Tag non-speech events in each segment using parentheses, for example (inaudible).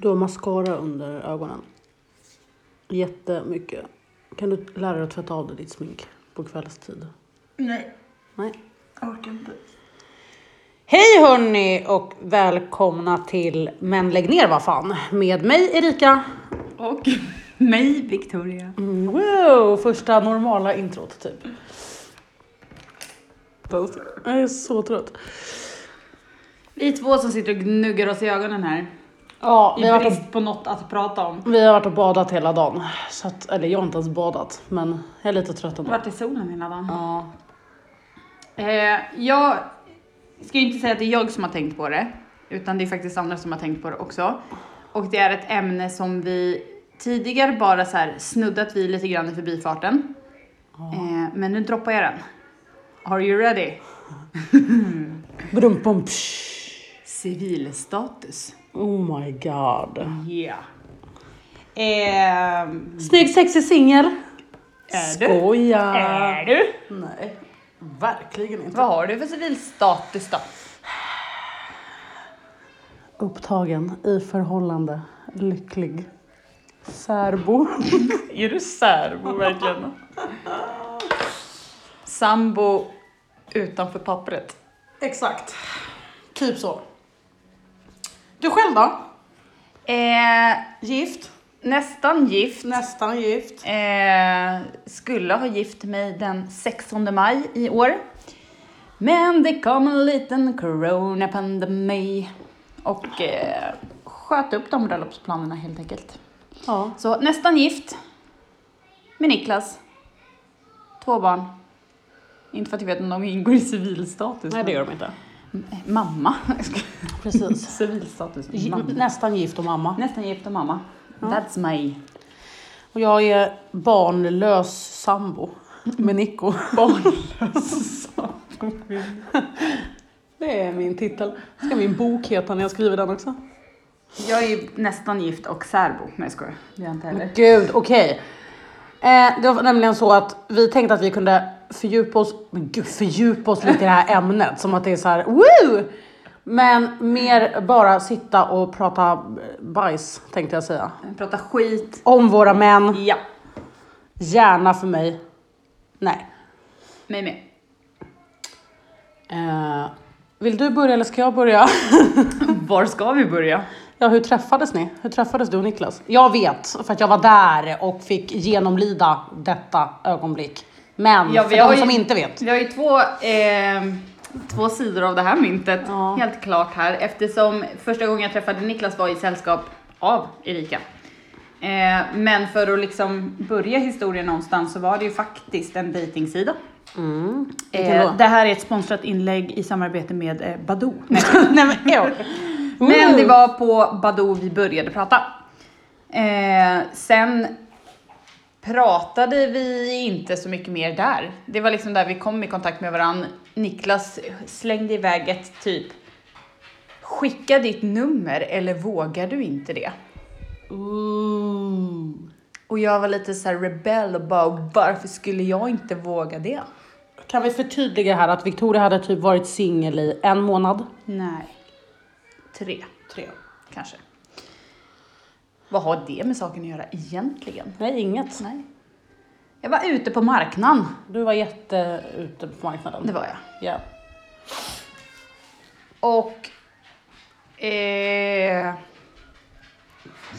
Du har mascara under ögonen. Jättemycket. Kan du lära dig att tvätta av dig ditt smink på kvällstid? Nej, Nej. jag orkar inte. Hej hörni och välkomna till Men lägg ner vad fan med mig Erika. Och (laughs) mig, Victoria. Mm, wow, första normala introt typ. Jag är så trött. Vi två som sitter och gnuggar oss i ögonen här. Ja, I vi har, varit och, brist på något att prata om. vi har varit och badat hela dagen. Så att, eller jag har inte ens badat, men jag är lite trött ändå. Vart i solen hela dagen. Ja. Eh, jag ska ju inte säga att det är jag som har tänkt på det, utan det är faktiskt andra som har tänkt på det också. Och det är ett ämne som vi tidigare bara så här snuddat vid lite grann i förbifarten. Eh, men nu droppar jag den. Are you ready? (laughs) Brum, bum. Civilstatus. Oh my god. Yeah. Ehm, Snygg sexig singel. Skoja. är du? Nej, verkligen inte. Vad har du för civilstatus då? Upptagen, i förhållande, lycklig. Särbo. Är du särbo verkligen? Sambo utanför pappret. Exakt. Typ så. Du själv då? Eh, Gift? nästan gift. Nästan gift. Eh, skulle ha gift mig den 16 maj i år. Men det kom en liten coronapandemi och eh, sköt upp de bröllopsplanerna helt enkelt. Ja. Så nästan gift med Niklas. Två barn. Inte för att jag vet om de ingår i civilstatus. Nej, det gör de inte. Mamma. Precis. (laughs) civilstatus. Mamma. Nästan gift och mamma. Nästan gift och mamma. That's my Och jag är barnlös sambo med Nico. (laughs) barnlös Det är min titel. Ska min bok heta när jag skriver den också? Jag är nästan gift och särbo. Nej jag skojar. Det är jag inte heller. Gud, okej. Eh, det var nämligen så att vi tänkte att vi kunde fördjupa oss, men gud, fördjupa oss lite i det här ämnet. Som att det är så här, woo! Men mer bara sitta och prata bajs, tänkte jag säga. Prata skit. Om våra män, Ja. gärna för mig. Nej. Mig med. Eh, vill du börja eller ska jag börja? (laughs) Var ska vi börja? Ja, hur träffades ni? Hur träffades du och Niklas? Jag vet, för att jag var där och fick genomlida detta ögonblick. Men Ja, för de har ju- som inte vet. Vi har ju två, eh, två sidor av det här myntet. Ja. Helt klart här. Eftersom första gången jag träffade Niklas var i sällskap av Erika. Eh, men för att liksom börja historien någonstans så var det ju faktiskt en dejtingsida. Mm. Eh, det här är ett sponsrat inlägg i samarbete med eh, Badoo. (laughs) Nej, men. Men det var på Badoo vi började prata. Eh, sen pratade vi inte så mycket mer där. Det var liksom där vi kom i kontakt med varandra. Niklas slängde iväg ett typ Skicka ditt nummer eller vågar du inte det? Ooh. Och jag var lite så här rebell och bara varför skulle jag inte våga det? Kan vi förtydliga här att Victoria hade typ varit singel i en månad? Nej. Tre Tre. kanske. Vad har det med saken att göra egentligen? Nej, inget. Nej. Jag var ute på marknaden. Du var jätte ute på marknaden. Det var jag. Ja. Och... Eh,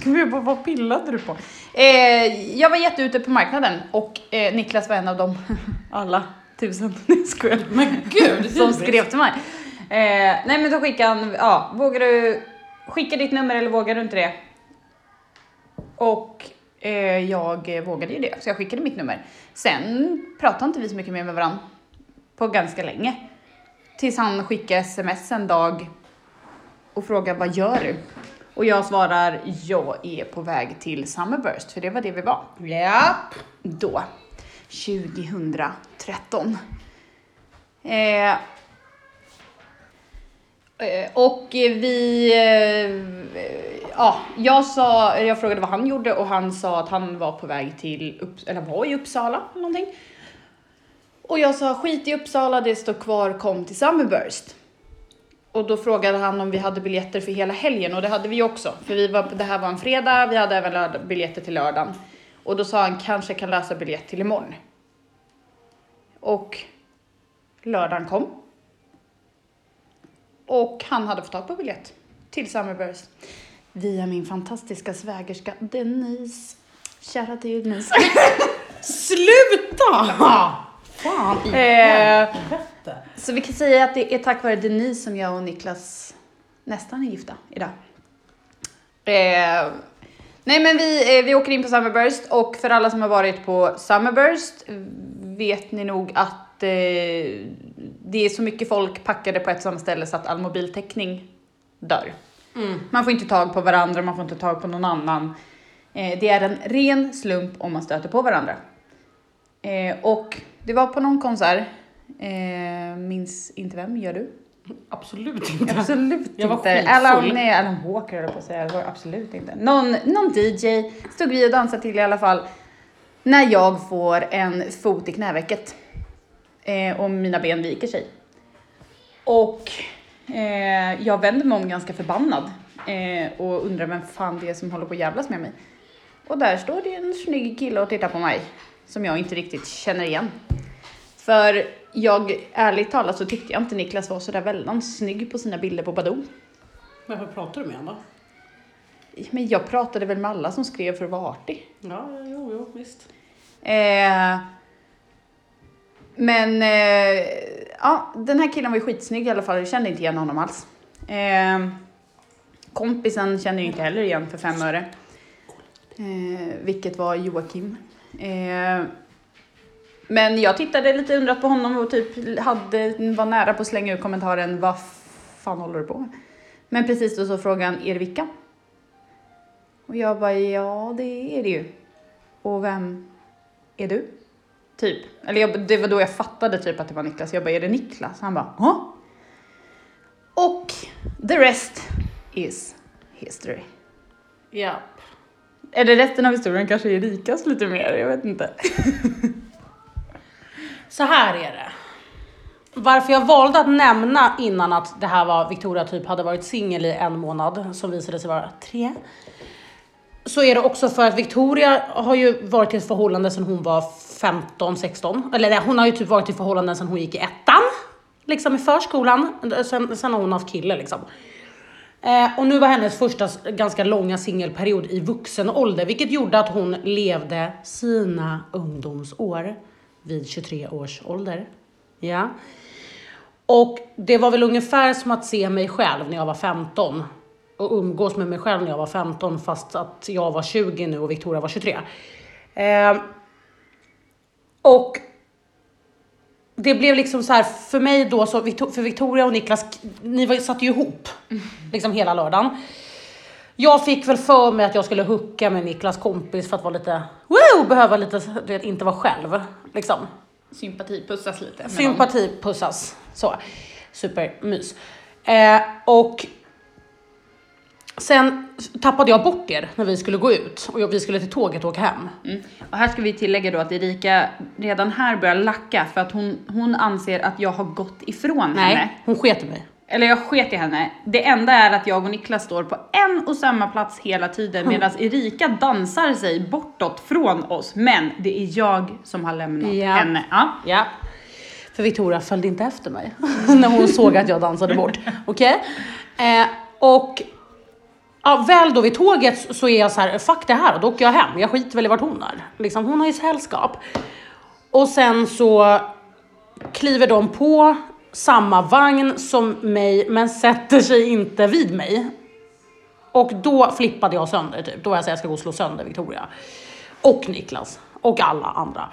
Gud, vad, vad pillade du på? Eh, jag var jätteute på marknaden och eh, Niklas var en av dem, (laughs) alla tusen, (laughs) nej. Men gud, (laughs) som skrev till mig. Eh, nej men då skickade han, ja, vågar du skicka ditt nummer eller vågar du inte det? Och eh, jag vågade ju det, så jag skickade mitt nummer. Sen pratade inte vi så mycket mer med varandra på ganska länge. Tills han skickade sms en dag och frågade vad gör du? Och jag svarar jag är på väg till Summerburst, för det var det vi var. Ja. Då, 2013. Eh, eh, och vi, eh, ja, jag sa, jag frågade vad han gjorde och han sa att han var på väg till, Upps- eller var i Uppsala eller någonting. Och jag sa skit i Uppsala, det står kvar, kom till Summerburst. Och då frågade han om vi hade biljetter för hela helgen och det hade vi också. För vi var, det här var en fredag, vi hade även lördag, biljetter till lördagen. Och då sa han kanske kan lösa biljett till imorgon. Och lördagen kom. Och han hade fått tag på biljett till Summerburst. Via min fantastiska svägerska Denise. Shoutout till Denise. (laughs) Sluta! Fan i Eh. Så vi kan säga att det är tack vare Denise som jag och Niklas nästan är gifta idag. Eh, nej men vi, eh, vi åker in på Summerburst och för alla som har varit på Summerburst vet ni nog att eh, det är så mycket folk packade på ett samma ställe så att all mobiltäckning dör. Man får inte tag på varandra, man får inte tag på någon annan. Eh, det är en ren slump om man stöter på varandra. Eh, och det var på någon konsert, eh, minns inte vem, gör du? Absolut inte. Absolut Jag inte. Alan, nej, Alan Walker höll på att säga, det var absolut inte. Någon, någon DJ stod vi och dansade till i alla fall. När jag får en fot i knävecket. Eh, och mina ben viker sig. Och eh, jag vänder mig om ganska förbannad. Eh, och undrar vem fan det är som håller på att jävlas med mig. Och där står det en snygg kille och tittar på mig. Som jag inte riktigt känner igen. För jag, ärligt talat så tyckte jag inte Niklas var sådär väldigt snygg på sina bilder på Badoo. Varför pratar du med honom Men jag pratade väl med alla som skrev för att vara artig. Ja, jo, jo, visst. Eh, men eh, ja, den här killen var ju skitsnygg i alla fall. Jag kände inte igen honom alls. Eh, kompisen kände jag inte heller igen för fem öre. Eh, vilket var Joakim. Eh, men jag tittade lite undrat på honom och typ hade, var nära på att slänga ut kommentaren vad fan håller du på med? Men precis då så frågade han, är det Vickan? Och jag bara, ja det är det ju. Och vem är du? Typ. Eller jag, det var då jag fattade typ att det var Niklas. Jag bara, är det Niklas? Han bara, ja. Och the rest is history. Ja. Eller resten av historien kanske är Rikas lite mer, jag vet inte. (laughs) Så här är det. Varför jag valde att nämna innan att det här var Victoria typ hade varit singel i en månad, som visade sig vara tre. Så är det också för att Victoria har ju varit i ett förhållande sedan hon var 15, 16. Eller nej, hon har ju typ varit i förhållanden sedan hon gick i ettan. Liksom i förskolan. Sen, sen har hon haft kille liksom. Eh, och nu var hennes första ganska långa singelperiod i vuxen ålder, vilket gjorde att hon levde sina ungdomsår vid 23 års ålder. Ja. Och det var väl ungefär som att se mig själv när jag var 15 och umgås med mig själv när jag var 15 fast att jag var 20 nu och Victoria var 23. Eh, och det blev liksom så här för mig då, så för Victoria och Niklas, ni var, satt ju ihop liksom hela lördagen. Jag fick väl för mig att jag skulle hooka med Niklas kompis för att vara lite, woo, behöva lite, du vet, inte vara själv. Liksom. Sympati pussas lite. med någon. Sympati pussas. Så. Supermys. Eh, och sen tappade jag bort er när vi skulle gå ut och vi skulle till tåget och åka hem. Mm. Och här ska vi tillägga då att Erika redan här börjar lacka för att hon, hon anser att jag har gått ifrån Nej, henne. hon sket i mig. Eller jag sket i henne. Det enda är att jag och Niklas står på en och samma plats hela tiden medan Erika dansar sig bortåt från oss. Men det är jag som har lämnat Ja. henne. Ja. Ja. För Victoria följde inte efter mig (laughs) när hon såg att jag dansade bort. (laughs) Okej? Eh, och ja, väl då vid tåget så är jag så här, fuck det här och då åker jag hem. Jag skiter väl i vart hon är. Liksom, hon har ju sällskap. Och sen så kliver de på samma vagn som mig men sätter sig inte vid mig. Och då flippade jag sönder typ. Då var jag så här, jag ska gå och slå sönder Victoria. Och Niklas. Och alla andra.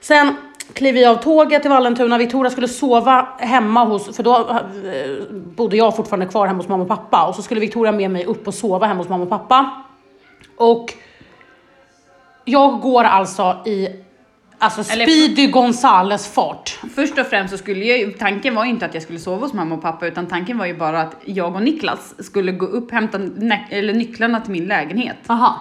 Sen kliver vi av tåget till Vallentuna. Victoria skulle sova hemma hos, för då eh, bodde jag fortfarande kvar hemma hos mamma och pappa. Och så skulle Victoria med mig upp och sova hemma hos mamma och pappa. Och jag går alltså i alltså Speedy Gonzales fart. Först och främst så skulle jag ju, tanken var ju inte att jag skulle sova hos mamma och pappa utan tanken var ju bara att jag och Niklas skulle gå upp, hämta nä- eller nycklarna till min lägenhet. Aha.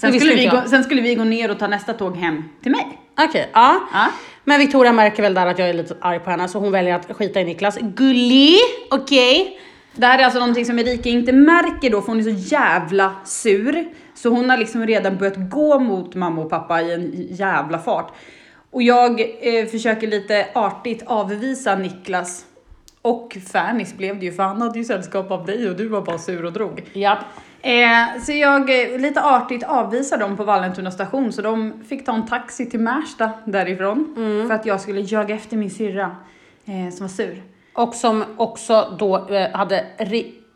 Sen skulle, vi gå, sen skulle vi gå ner och ta nästa tåg hem till mig. Okej, ja. Ja. Men Victoria märker väl där att jag är lite arg på henne så hon väljer att skita i Niklas. Gullig, okej. Det här är alltså någonting som Erika inte märker då för hon är så jävla sur. Så hon har liksom redan börjat gå mot mamma och pappa i en jävla fart. Och jag eh, försöker lite artigt avvisa Niklas. Och Fernis blev det ju för han hade ju sällskap av dig och du var bara sur och drog. Ja. Eh, så jag eh, lite artigt avvisade dem på Vallentuna station så de fick ta en taxi till Märsta därifrån. För att jag skulle jaga efter min syrra eh, som var sur. Och som också då eh, hade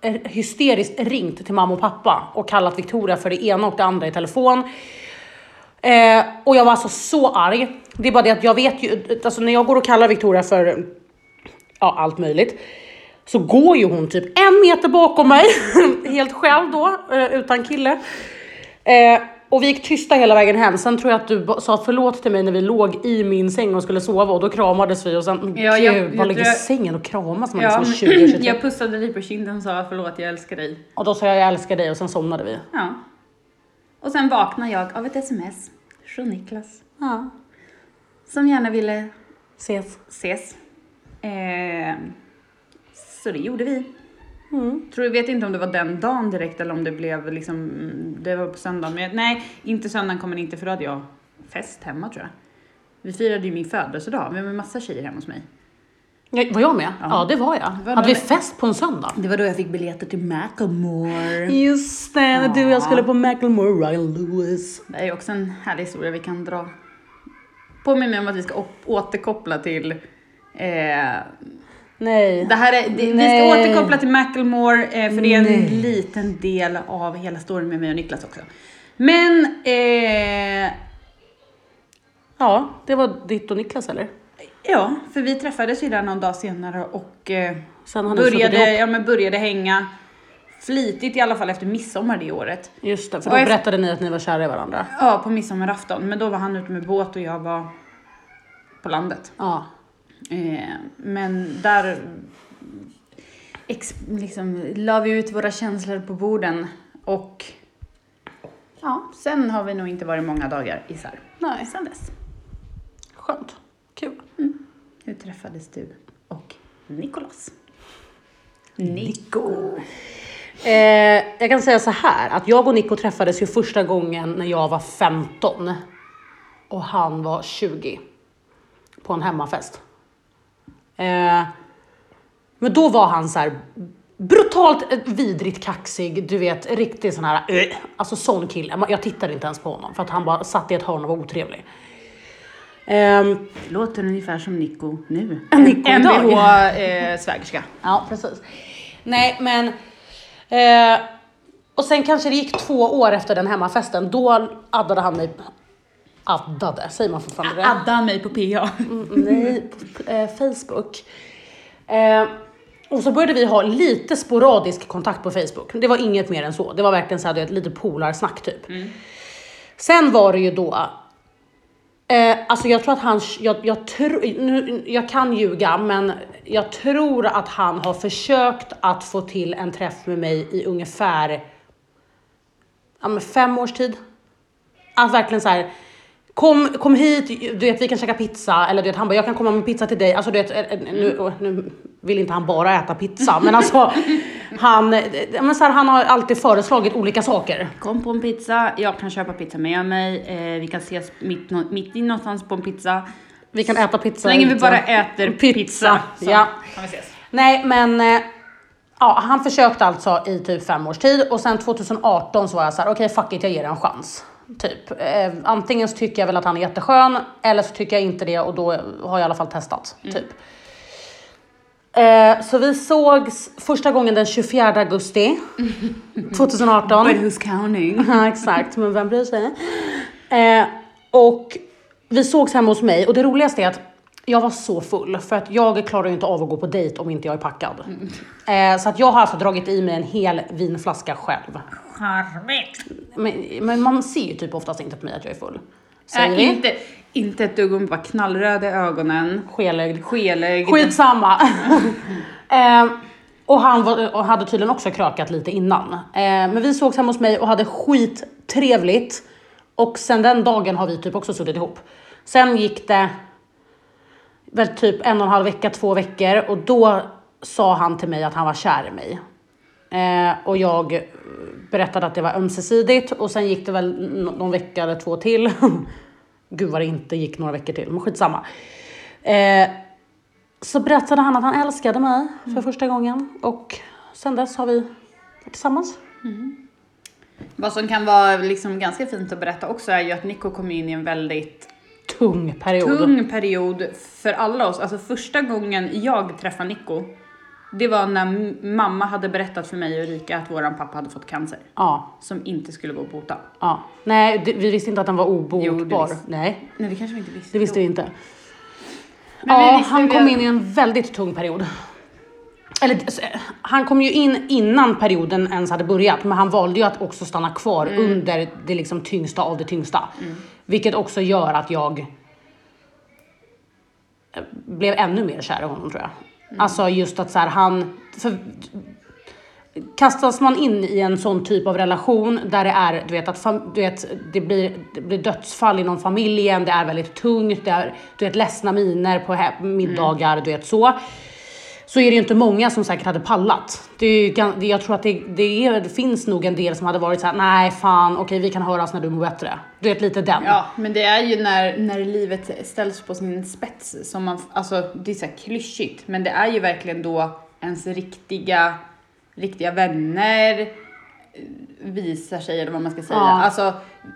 eh, hysteriskt ringt till mamma och pappa och kallat Victoria för det ena och det andra i telefon. Eh, och jag var alltså så arg. Det är bara det att jag vet ju, alltså när jag går och kallar Victoria för ja, allt möjligt så går ju hon typ en meter bakom mig, (laughs) helt själv då, eh, utan kille. Eh, och vi gick tysta hela vägen hem. Sen tror jag att du sa förlåt till mig när vi låg i min säng och skulle sova och då kramades vi och sen, Ja, gud, jag bara ligger i sängen och kramas man Ja, liksom 20 23. (clears throat) jag pussade dig på kinden och sa förlåt jag älskar dig. Och då sa jag jag älskar dig och sen somnade vi. Ja. Och sen vaknade jag av ett sms från Niklas. Ja, Som gärna ville ses. ses. Eh, så det gjorde vi. Mm. Tror jag vet inte om det var den dagen direkt eller om det blev liksom, det var på söndagen. Men nej, inte söndagen kommer inte för då hade jag fest hemma tror jag. Vi firade ju min födelsedag, vi var massa tjejer hemma hos mig. Ja, var jag med? Ja, Ja. det var jag. Var Hade det- vi fest på en söndag? Det var då jag fick biljetter till Macklemore. Just det, när du och jag skulle på Macklemore Ryan Lewis. Det är ju också en härlig historia vi kan dra. Påminn mig om att vi ska återkoppla till eh, Nej. det här är, det, vi Nej. ska återkoppla till Macklemore eh, för det är en Nej. liten del av hela storyn med mig och Niklas också. Men eh, Ja, det var ditt och Niklas eller? ja, för vi träffades ju där någon dag senare och eh, började, ja, men började hänga flitigt i alla fall efter midsommar det året. Just det, för Och då efter- berättade ni att ni var kära i varandra. Ja, på midsommarafton. Men då var han ute med båt och jag var på landet. Ja. Eh, men där ex, liksom, la vi ut våra känslor på borden och ja, sen har vi nog inte varit många dagar isär. Nej. Sen dess. Skönt. Kul. Hur träffades du och Nikolas? Nico. Eh, jag kan säga så här att jag och Nico träffades ju första gången när jag var 15 och han var 20 på en hemmafest. Eh, men då var han så här brutalt vidrigt kaxig, du vet riktigt sån här, eh, alltså sån kille. Jag tittade inte ens på honom för att han bara satt i ett hörn och var otrevlig. Ehm, Låter ungefär som Nico nu. (laughs) Nico. MBH eh. Ja, precis. Nej, men... Eh, och sen kanske det gick två år efter den hemmafesten, då addade han mig... Addade, säger man fortfarande det? Adda mig på PA. Mm, Nej, på eh, Facebook. Eh, och så började vi ha lite sporadisk kontakt på Facebook. Det var inget mer än så. Det var verkligen så här, vet, lite polarsnack typ. Sen var det ju då Eh, alltså jag tror att han, jag, jag, tro, nu, jag kan ljuga men jag tror att han har försökt att få till en träff med mig i ungefär ja, fem års tid. Att verkligen så här. Kom, kom hit, du vet vi kan käka pizza eller du vet han bara jag kan komma med pizza till dig. Alltså du vet, eh, nu, nu vill inte han bara äta pizza men alltså han, eh, men så här, han har alltid föreslagit olika saker. Kom på en pizza, jag kan köpa pizza med mig, eh, vi kan ses mitt, mitt i någonstans på en pizza. Vi kan äta pizza. Så länge vi bara äter Pizza, pizza, så ja. kan vi ses. Nej, men eh, ja, han försökte alltså i typ fem års tid och sen 2018 så var jag så här: okej fuck it, jag ger det en chans. Typ. Eh, antingen så tycker jag väl att han är jätteskön eller så tycker jag inte det och då har jag i alla fall testat. Typ. Eh, så vi sågs första gången den 24 augusti (laughs) 2018. But who's counting? (laughs) Ja exakt, men vem bryr sig? Eh, och vi sågs hemma hos mig och det roligaste är att jag var så full för att jag klarar ju inte av att gå på dejt om inte jag är packad. Eh, så att jag har alltså dragit i mig en hel vinflaska själv. Charmigt! Men, men man ser ju typ oftast inte på mig att jag är full. Säger Äh, inte, inte ett dugg, hon bara knallröd i ögonen, Skelögd. skelögd. Skitsamma. (laughs) eh, och han var, och hade tydligen också krökat lite innan. Eh, men vi sågs hemma hos mig och hade skittrevligt. Och sen den dagen har vi typ också suttit ihop. Sen gick det väl typ en och en halv vecka, två veckor och då sa han till mig att han var kär i mig. Eh, och jag berättade att det var ömsesidigt och sen gick det väl nå- någon vecka eller två till. (laughs) Gud vad det inte gick några veckor till, men skitsamma. Eh, så berättade han att han älskade mig för första gången och sen dess har vi varit tillsammans. Vad som kan vara liksom ganska fint att berätta också är ju att Nico kom in i en väldigt Tung period. tung period för alla oss. Alltså första gången jag träffade Nico, det var när mamma hade berättat för mig och Erika att våran pappa hade fått cancer. Ja, Som inte skulle gå att bota. ja. Nej, det, vi visste inte att den var Jo, obotbar. visste- Nej, Nej det kanske vi inte visste. det visste vi inte. Men vi ja, visste han vi kom att- in i en väldigt tung period. Eller han kom ju in innan perioden ens hade börjat, men han valde ju att också stanna kvar Mm. under det liksom tyngsta av det tyngsta. Vilket också gör att jag eh, blev ännu mer kär i honom tror jag. Mm. Alltså just att så här, han... För, kastas man in i en sån typ av relation där det är, du vet, att fam, du vet, det, blir, det blir dödsfall inom familjen, det är väldigt tungt, det är du vet, ledsna miner på he- middagar, du vet så. Så är det ju inte många som säkert hade pallat. Det är ju, jag tror att det, det, är, det finns nog en del som hade varit så här: nej fan okej vi kan höras när du mår bättre. Du vet lite den. Ja, men det är ju när, när livet ställs på sin spets som man, alltså det är så här klyschigt, men det är ju verkligen då ens riktiga, riktiga vänner visar sig, eller vad man ska säga. Ja. Alltså,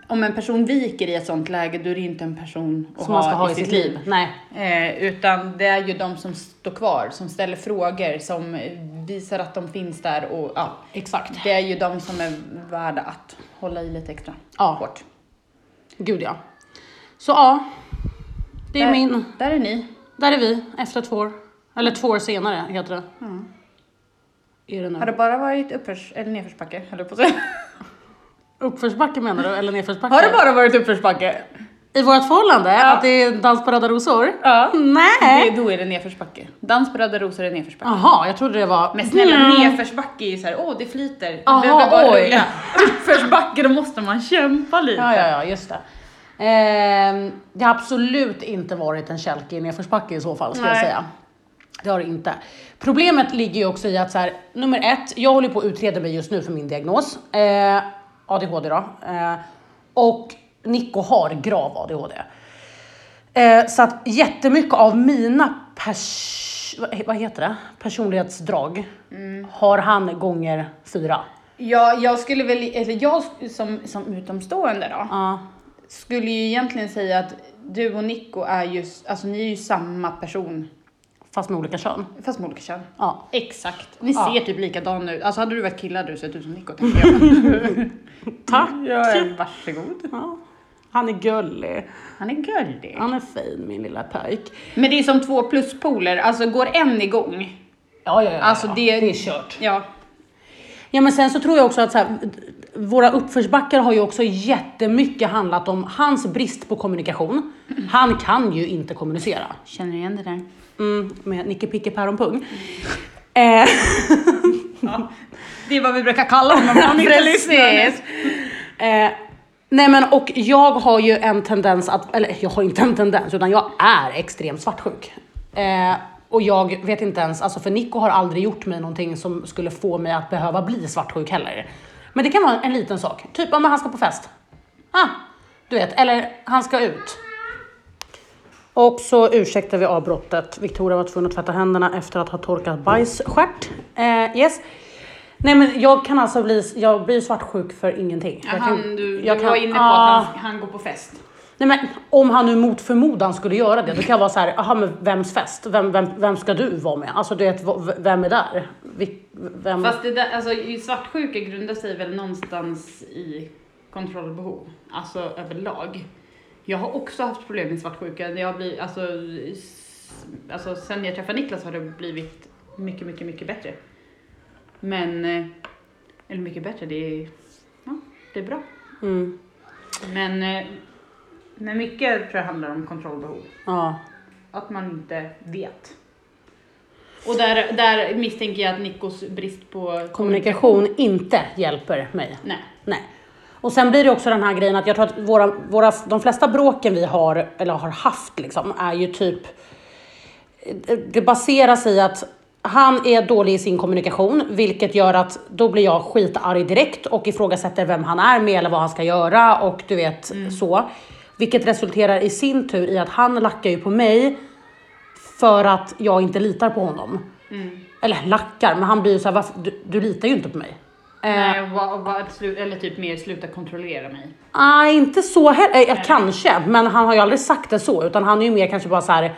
om en person viker i ett sånt läge, då är det inte en person att som man ska ha i sitt liv. Nej. Eh, utan det är ju de som står kvar, som ställer frågor, som visar att de finns där och ja, Exakt. det är ju de som är värda att hålla i lite extra Ja. hårt. Gud ja. Så ja. Det är Där- min. Där är ni. Där är vi efter två år. Eller två år senare heter det. Är det nu. Har det bara varit uppförs eller nedförsbacke, höll på att. (laughs) Uppförsbacke menar du? Eller nedförsbacke? Har det bara varit uppförsbacke? I vårt förhållande? Att det är dans på röda rosor? Ja. Nej! Det, då är det nedförsbacke. Dans på röda rosor är nedförsbacke. Jaha, jag trodde det var... Men snälla, Mm. nedförsbacke är ju såhär, åh det flyter. Aha, Det behöver bara oj. (laughs) Uppförsbacke, då måste man kämpa lite. Ja, ja, ja, just det. Ehm, det har absolut inte varit en kälke i nedförsbacke i så fall, ska jag säga. Det har det inte. Problemet ligger ju också i att så här, nummer ett, jag håller på att utreda mig just nu för min diagnos. Eh, ADHD då. Eh, och Nico har grav ADHD. Eh, så att jättemycket av mina pers... vad- heter det? Personlighetsdrag har han gånger fyra. Ja, jag skulle väl, eller jag som, som utomstående då, Ja. skulle ju egentligen säga att du och Nico är ju, alltså ni är ju samma person, Fast med olika kön. fast med olika kön. Ja. Exakt. Ni Ja. ser typ likadana ut. Alltså hade du varit kille hade du sett ut som Nico tänker jag. (laughs) Tack! ja, varsågod. Ja. Han är gullig. Han är gullig. Han är fin min lilla pojk. Men det är som två pluspoler, alltså går en igång, Ja, ja, ja. Alltså, ja. det- det är kört. ja. Ja men sen så tror jag också att så här, våra uppförsbackar har ju också jättemycket handlat om hans brist på kommunikation. Han kan ju inte kommunicera. Känner igen det där. Mm, med Nicke Picke Päron Pung. Eh, (laughs) Ja. Det är vad vi brukar kalla honom han inte lyssnar. Eh, nej men och jag har ju en tendens att, eller jag har inte en tendens utan jag är extremt svartsjuk. Eh, och jag vet inte ens, alltså för Nico har aldrig gjort mig någonting som skulle få mig att behöva bli svartsjuk heller. Men det kan vara en liten sak, typ om han ska på fest. Ah, du vet, eller han ska ut. Och så ursäktar vi avbrottet. Victoria var tvungen att tvätta händerna efter att ha torkat bajsstjärt. Eh, yes. Nej men jag kan alltså bli, jag blir svartsjuk för ingenting. Ja, jag han, kan, du, du jag kan- var inne på ah. att han, han går på fest. Nej men om han nu mot förmodan skulle göra det, då kan jag vara så här, aha men vems fest? Vem, vem, vem ska du vara med? Alltså du vet, vem är där? Vem? Fast det där, alltså, i svartsjuka grundar sig väl någonstans i kontrollbehov, alltså överlag. Jag har också haft problem med svartsjuka. Jag har blivit, alltså, alltså, sen jag träffade Niklas har det blivit mycket, mycket, mycket bättre. Men, eh, eller mycket bättre, det är, ja, det är bra. Mm, Men, eh, men mycket tror jag handlar om kontrollbehov. ja. Att man inte vet. Och där, där misstänker jag att Nikos brist på Kommunikation inte hjälper mig. Nej. Nej. Och sen blir det också den här grejen att jag tror att våra, våra, de flesta bråken vi har, eller har haft liksom, är ju typ det baserar sig i att han är dålig i sin kommunikation, vilket gör att då blir jag skitarg direkt och ifrågasätter vem han är med eller vad han ska göra och du vet så. Vilket resulterar i sin tur i att han lackar ju på mig för att jag inte litar på honom. Eller lackar, men han blir ju såhär, "Varför- du, du litar ju inte på mig. Eh, Nej, vad, vad, slu- eller typ mer sluta kontrollera mig. Nej, inte så heller. Eh, kanske, men han har ju aldrig sagt det så, utan han är ju mer kanske bara så här.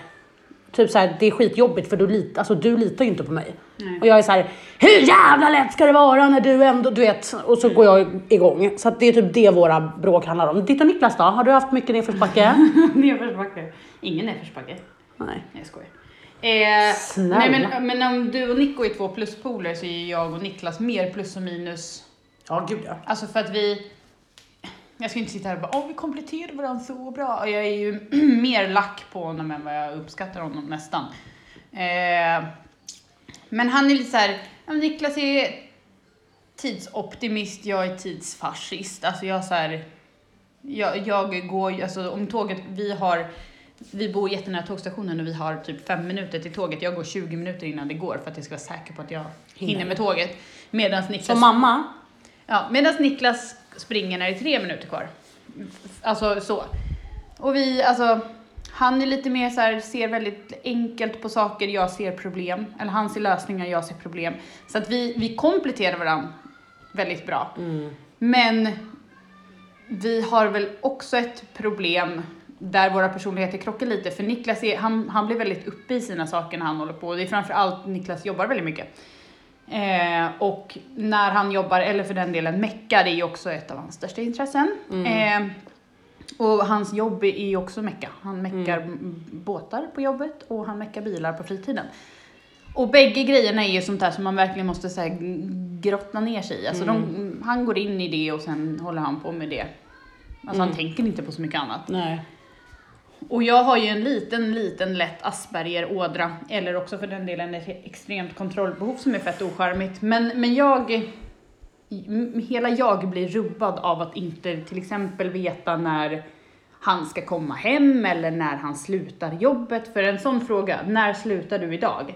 Typ så här, det är skitjobbigt för du, lit, alltså, du litar ju inte på mig. Och jag är så här, hur jävla lätt ska det vara när du ändå, du vet. Och så går jag igång. Så att det är typ det våra bråk handlar om. Ditt och Niklas då? Har du haft mycket nedförsbacke? (laughs) Nedförsbacke. Ingen nedförsbacke. Nej. Nej jag skojar. Eh, Snälla. nej men, men om du och Nico är två pluspoler så är jag och Niklas mer plus och minus. Ja, gud ja. Alltså för att vi... Jag ska inte sitta här och bara åh vi kompletterar varandra så bra. Och Jag är ju (clears throat) mer lack på honom än vad jag uppskattar honom nästan. Eh, men han är lite så här, ja, men Niklas är tidsoptimist, jag är tidsfascist. Alltså jag så här, jag, jag går ju- alltså om tåget, vi har, vi bor jättenära tågstationen och vi har typ fem minuter till tåget. Jag går 20 minuter innan det går för att jag ska vara säker på att jag hinner med tåget. Medan Niklas, Som mamma? ja, medans Niklas springer när det är tre minuter kvar. Alltså så. Och vi, alltså, han är lite mer så här, ser väldigt enkelt på saker, jag ser problem. Eller han ser lösningar, jag ser problem. Så att vi, vi kompletterar varandra väldigt bra. Men vi har väl också ett problem där våra personligheter krockar lite. För Niklas är, han, han blir väldigt uppe i sina saker när han håller på. Det är framförallt Niklas jobbar väldigt mycket. Eh, och när han jobbar, eller för den delen meckar, det är ju också ett av hans största intressen. Eh, och hans jobb är ju också mecka. Han meckar m- båtar på jobbet och han meckar bilar på fritiden. Och bägge grejerna är ju sånt där som man verkligen måste så här, g- grotta ner sig i. Alltså de, han går in i det och sen håller han på med det. Alltså han tänker inte på så mycket annat. Nej. Och jag har ju en liten, liten lätt Asperger-ådra, eller också för den delen ett extremt kontrollbehov som är fett ocharmigt. Men, men jag, hela jag blir rubbad av att inte till exempel veta när han ska komma hem eller när han slutar jobbet. För en sån fråga, när slutar du idag?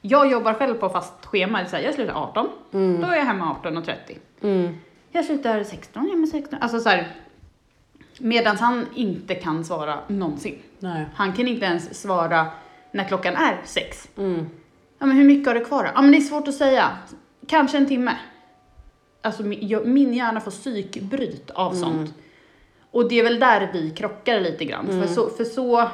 Jag jobbar själv på fast schema, så här, jag slutar 18, då är jag hemma 18.30. Mm. Jag slutar 16, jag är hemma 16. Alltså så här, medan han inte kan svara någonsin. Nej. Han kan inte ens svara när klockan är sex. Mm. Ja men hur mycket har du kvar då? Ja men det är svårt att säga. Kanske en timme. Alltså min, hjärna får psykbryt av sånt. Och det är väl där vi krockar lite grann. För så, för så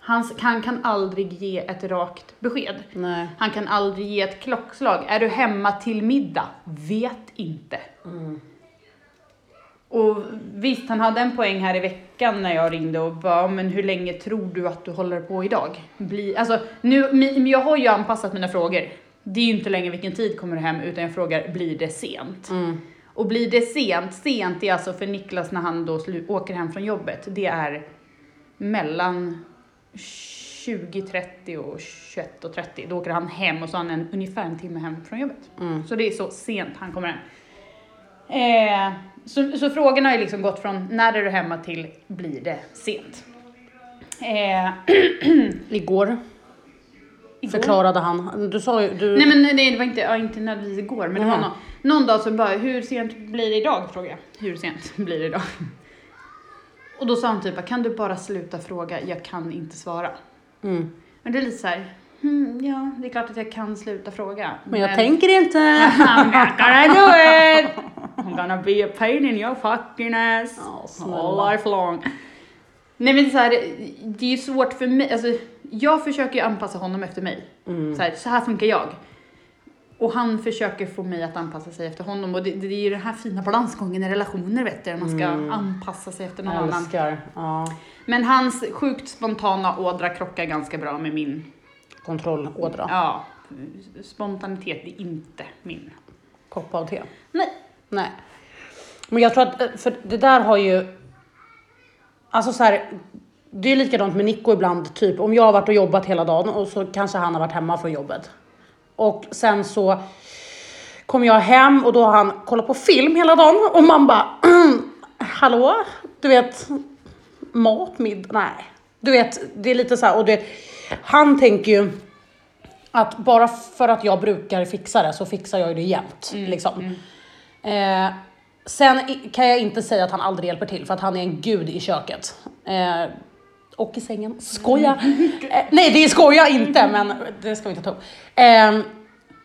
han, han kan aldrig ge ett rakt besked. Nej. Han kan aldrig ge ett klockslag. Är du hemma till middag? Vet inte. Och visst, han hade en poäng här i veckan när jag ringde och bara, men hur länge tror du att du håller på idag? Bli, alltså, nu, jag har ju anpassat mina frågor. Det är ju inte längre vilken tid kommer du hem, utan jag frågar, blir det sent? Och blir det sent, sent är alltså för Niklas när han då åker hem från jobbet, det är mellan 20.30 och 21.30. Då åker han hem och så har han en, ungefär en timme hem från jobbet. Så det är så sent han kommer hem. Eh, så, så frågorna har ju liksom gått från när är du hemma till blir det sent. Eh, (clears throat) Igår igår- förklarade han. Du sa ju... Du... Nej men nej, det var inte, ja, inte nödvändigtvis igår, men det var någon, någon dag så bara, hur sent blir det idag? Frågade jag. Hur sent (laughs) blir det idag? Och då sa han typ, kan du bara sluta fråga, jag kan inte svara. Mm. Men det är lite så här, hmm, ja det är klart att jag kan sluta fråga. Men jag tänker inte. I'm not gonna do it! I'm gonna be a pain in your fucking ass snälla. all life long. Nej men så här, det är ju svårt för mig, alltså jag försöker ju anpassa honom efter mig. Mm. Så, här, så här funkar jag. Och han försöker få mig att anpassa sig efter honom och det, det är ju den här fina balansgången i relationer vet du, man ska Mm. anpassa sig efter någon annan. Ja. Men hans sjukt spontana ådra krockar ganska bra med min, Kontrollådra. ja, spontanitet är inte min. Kopp av te. Nej. Nej. Men jag tror att, eh, för det där har ju... Alltså så här, det är likadant med Nico ibland, typ om jag har varit och jobbat hela dagen och så kanske han har varit hemma från jobbet. Och sen så kommer jag hem och då har han kollat på film hela dagen och man bara (clears throat) hallå? Du vet, mat, middag, nej. Du vet, det är lite så här, och du vet, han tänker ju att bara för att jag brukar fixa det så fixar jag ju det jämt. liksom. Eh, sen kan jag inte säga att han aldrig hjälper till för att han är en gud i köket. Eh, och i sängen. Skoja! (laughs) Eh, nej, det skoja inte, men det ska vi inte ta upp. Eh,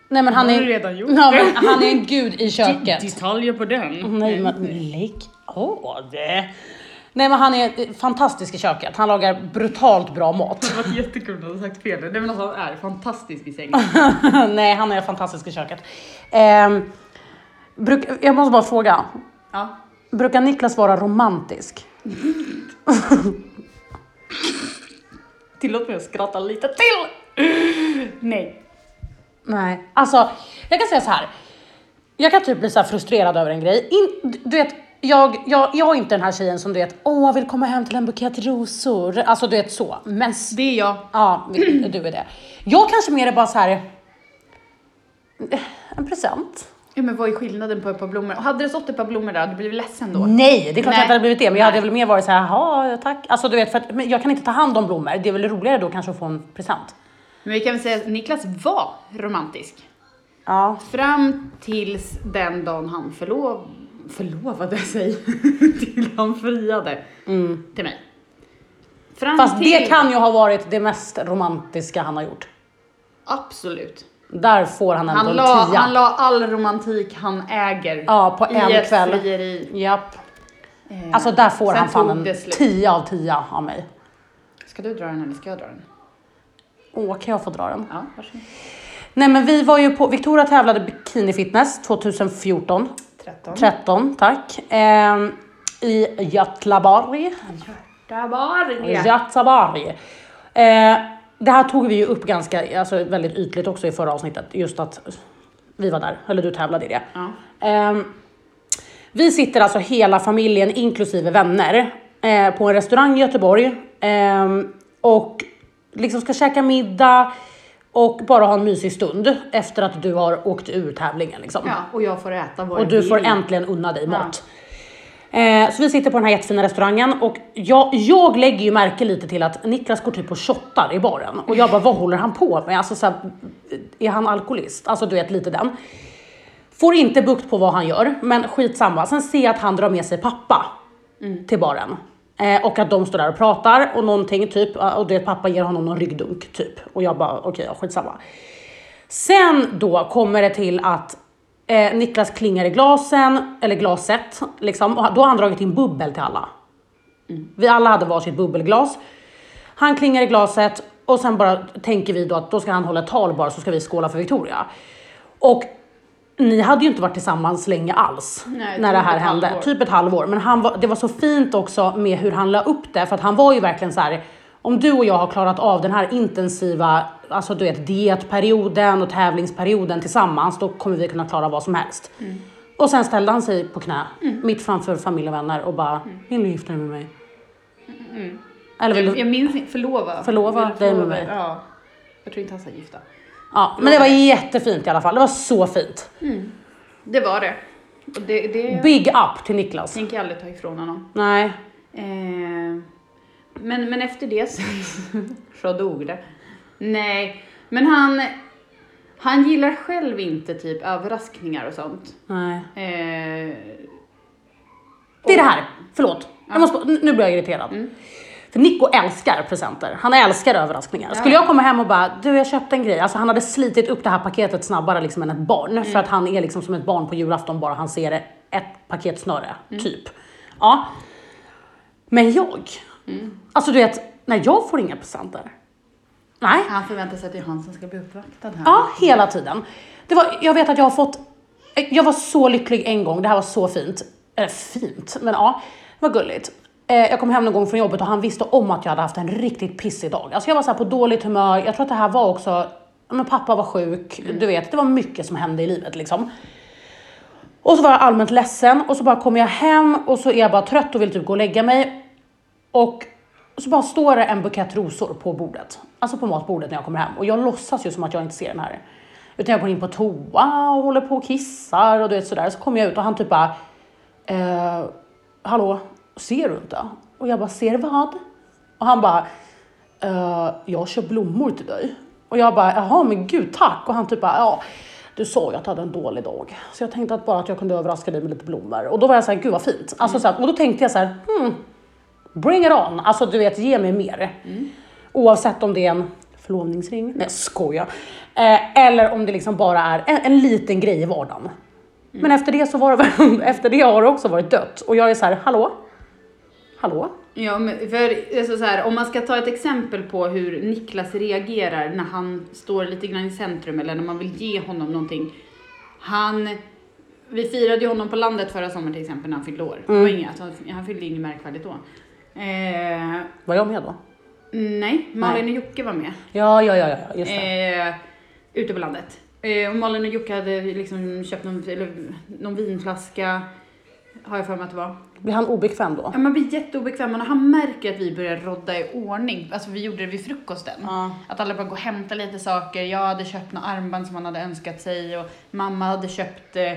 nej, men han är, redan gjort. ja, men han är en gud i (laughs) köket. Detaljer på den. Nej men lägg av. Nej men han är fantastisk i köket. Han lagar brutalt bra mat. Det var jättekul att du hade sagt fel. Nej men alltså han är fantastisk i sängen. (laughs) Nej han är fantastisk i köket. Ehm, bruk, jag måste bara fråga. Ja. Brukar Niklas vara romantisk? (laughs) Tillåt mig att skratta lite till. Nej. Nej. Alltså jag kan säga så här. Jag kan typ bli så här frustrerad över en grej. In, du vet, jag, jag, jag är inte den här tjejen som du vet, åh vill komma hem till en bukett rosor. Alltså du vet så. Men Det är jag. Ja, du är det. Jag kanske mer är bara så här. eh, En present? Ja, men vad är skillnaden på ett par blommor? Och hade det stått ett par blommor där, hade du blivit ledsen då? Nej, det är klart Nej. jag inte hade blivit det. Men jag hade Nej. väl mer varit så här, jaha tack. Alltså du vet, för att, men jag kan inte ta hand om blommor. Det är väl roligare då kanske att få en present. Men vi kan väl säga att Niklas var romantisk. Ja. Fram tills den dagen han förlov... förlovade sig. (laughs) till han friade till mig. Fram Mm. Fast till... det kan ju ha varit det mest romantiska han har gjort. Absolut. Där får han ändå Han en la, tia. han la all romantik han äger Ja, på i en ett kväll. frieri. Japp. Eh, Alltså där får han fan en. 10 av 10 av mig. Ska du dra den eller ska jag dra den? Åh, kan jag få dra den? Ja, varsågod. Nej men vi var ju på, Victoria tävlade bikini fitness 2014. 13. 13, tack. Ehm, I Götlaborg. Göteborg. Eh, det här tog vi ju upp ganska, alltså väldigt ytligt också i förra avsnittet. Just att vi var där, eller du tävlade i det. Ja. Ehm, vi sitter alltså hela familjen inklusive vänner eh, på en restaurang i Göteborg ehm, och liksom ska käka middag och bara ha en mysig stund efter att du har åkt ur tävlingen. Liksom. Ja, och jag får äta vad Och du får äntligen unna dig mat. Eh, så vi sitter på den här jättefina restaurangen och jag, jag lägger ju märke lite till att Niklas går typ och shottar i baren. Och jag bara, vad håller han på med? Alltså så här, är han alkoholist? Alltså du vet lite den. Får inte bukt på vad han gör, men skitsamma. Sen ser jag att han drar med sig pappa till baren. Eh, och att de står där och pratar och någonting typ, och det pappa ger honom någon ryggdunk typ. Och jag bara, okej, ja, skitsamma. Sen då kommer det till att eh, Niklas klingar i glasen, eller glaset, liksom, och då har han dragit in bubbel till alla. Vi alla hade varsitt bubbelglas. Han klingar i glaset och sen bara tänker vi då att då ska han hålla ett tal bara så ska vi skåla för Victoria. Och ni hade ju inte varit tillsammans länge alls Nej, när det här hände. halvår. Typ ett halvår. Men han var, det var så fint också med hur han la upp det för att han var ju verkligen så här. Om du och jag har klarat av den här intensiva, alltså du vet dietperioden och tävlingsperioden tillsammans, då kommer vi kunna klara vad som helst. Mm. Och sen ställde han sig på knä mitt framför familj och vänner och bara, Mm. vill du gifta dig med mig? Eller vill du? jag minns inte, förlova. Förlova dig med mig. Ja. Jag tror inte han sa gifta. Ja, men det var jättefint i alla fall. Det var så fint. Det var det. Och det, det Big up till Niklas. tänker jag aldrig ta ifrån honom. Nej. Eh, men, men efter det så, (laughs) så dog det. Nej, men han, han gillar själv inte typ överraskningar och sånt. Nej. Eh, Det är det här, förlåt. Jag måste, nu blir jag irriterad. Mm. För Nico älskar presenter. Han älskar överraskningar. Skulle jag komma hem och bara, du jag köpte en grej. Alltså han hade slitit upp det här paketet snabbare liksom än ett barn. Mm. För att han är liksom som ett barn på julafton bara han ser ett paket snöre. Mm. Typ. Ja. Men jag, Mm. alltså du vet, när jag får inga presenter. Nej. han förväntar sig att det är han som ska bli uppvaktad här. Ja, hela tiden. Det var, jag vet att jag har fått, jag var så lycklig en gång, det här var så fint. Eller fint, men ja, var gulligt. Eh, Jag kom hem någon gång från jobbet och han visste om att jag hade haft en riktigt pissig dag. Alltså jag var så här på dåligt humör, jag tror att det här var också, men pappa var sjuk, du vet, det var mycket som hände i livet liksom. Och så var jag allmänt ledsen och så bara kommer jag hem och så är jag bara trött och vill typ gå och lägga mig. Och så bara står det en bukett rosor på bordet. Alltså på matbordet när jag kommer hem. Och jag låtsas ju som att jag inte ser den här. Utan jag går in på toa och håller på och kissar och du vet sådär. Så kommer jag ut och han typ bara, eh, hallå, ser du inte? Och jag bara, ser vad? Och han bara, eh, jag kör blommor till dig. Och jag bara, jaha men gud tack. Och han typ bara, ja du sa ju att du hade en dålig dag. Så jag tänkte att bara att jag kunde överraska dig med lite blommor. Och då var jag så här, gud vad fint. Alltså, så här, och då tänkte jag så här, hmm, bring it on. Alltså du vet, ge mig mer. Oavsett om det är en förlovningsring, nej skoja. Eh, eller om det liksom bara är en, en liten grej i vardagen. Men efter det så var det (laughs) efter det har det också varit dött. Och jag är så här, hallå? Hallå? Ja, men för alltså så här, om man ska ta ett exempel på hur Niklas reagerar när han står lite grann i centrum eller när man vill ge honom någonting. Han, vi firade ju honom på landet förra sommaren till exempel när han fyllde år. Var inget, alltså, han fyllde inget märkvärdigt då. Eh, Var jag med då? nej, Malin och Jocke var med. Ja, ja, ja, ja just det. Eh, ute på landet. Eh, och Malin och Jocke hade liksom köpt någon, eller, någon vinflaska, har jag för mig att det var. Blir han obekväm då? Ja, man blir jätteobekväm och när han märker att vi börjar rodda i ordning, alltså vi gjorde det vid frukosten. Ja. Att alla bara går och hämtar lite saker. Jag hade köpt några armband som han hade önskat sig och mamma hade köpt, eh,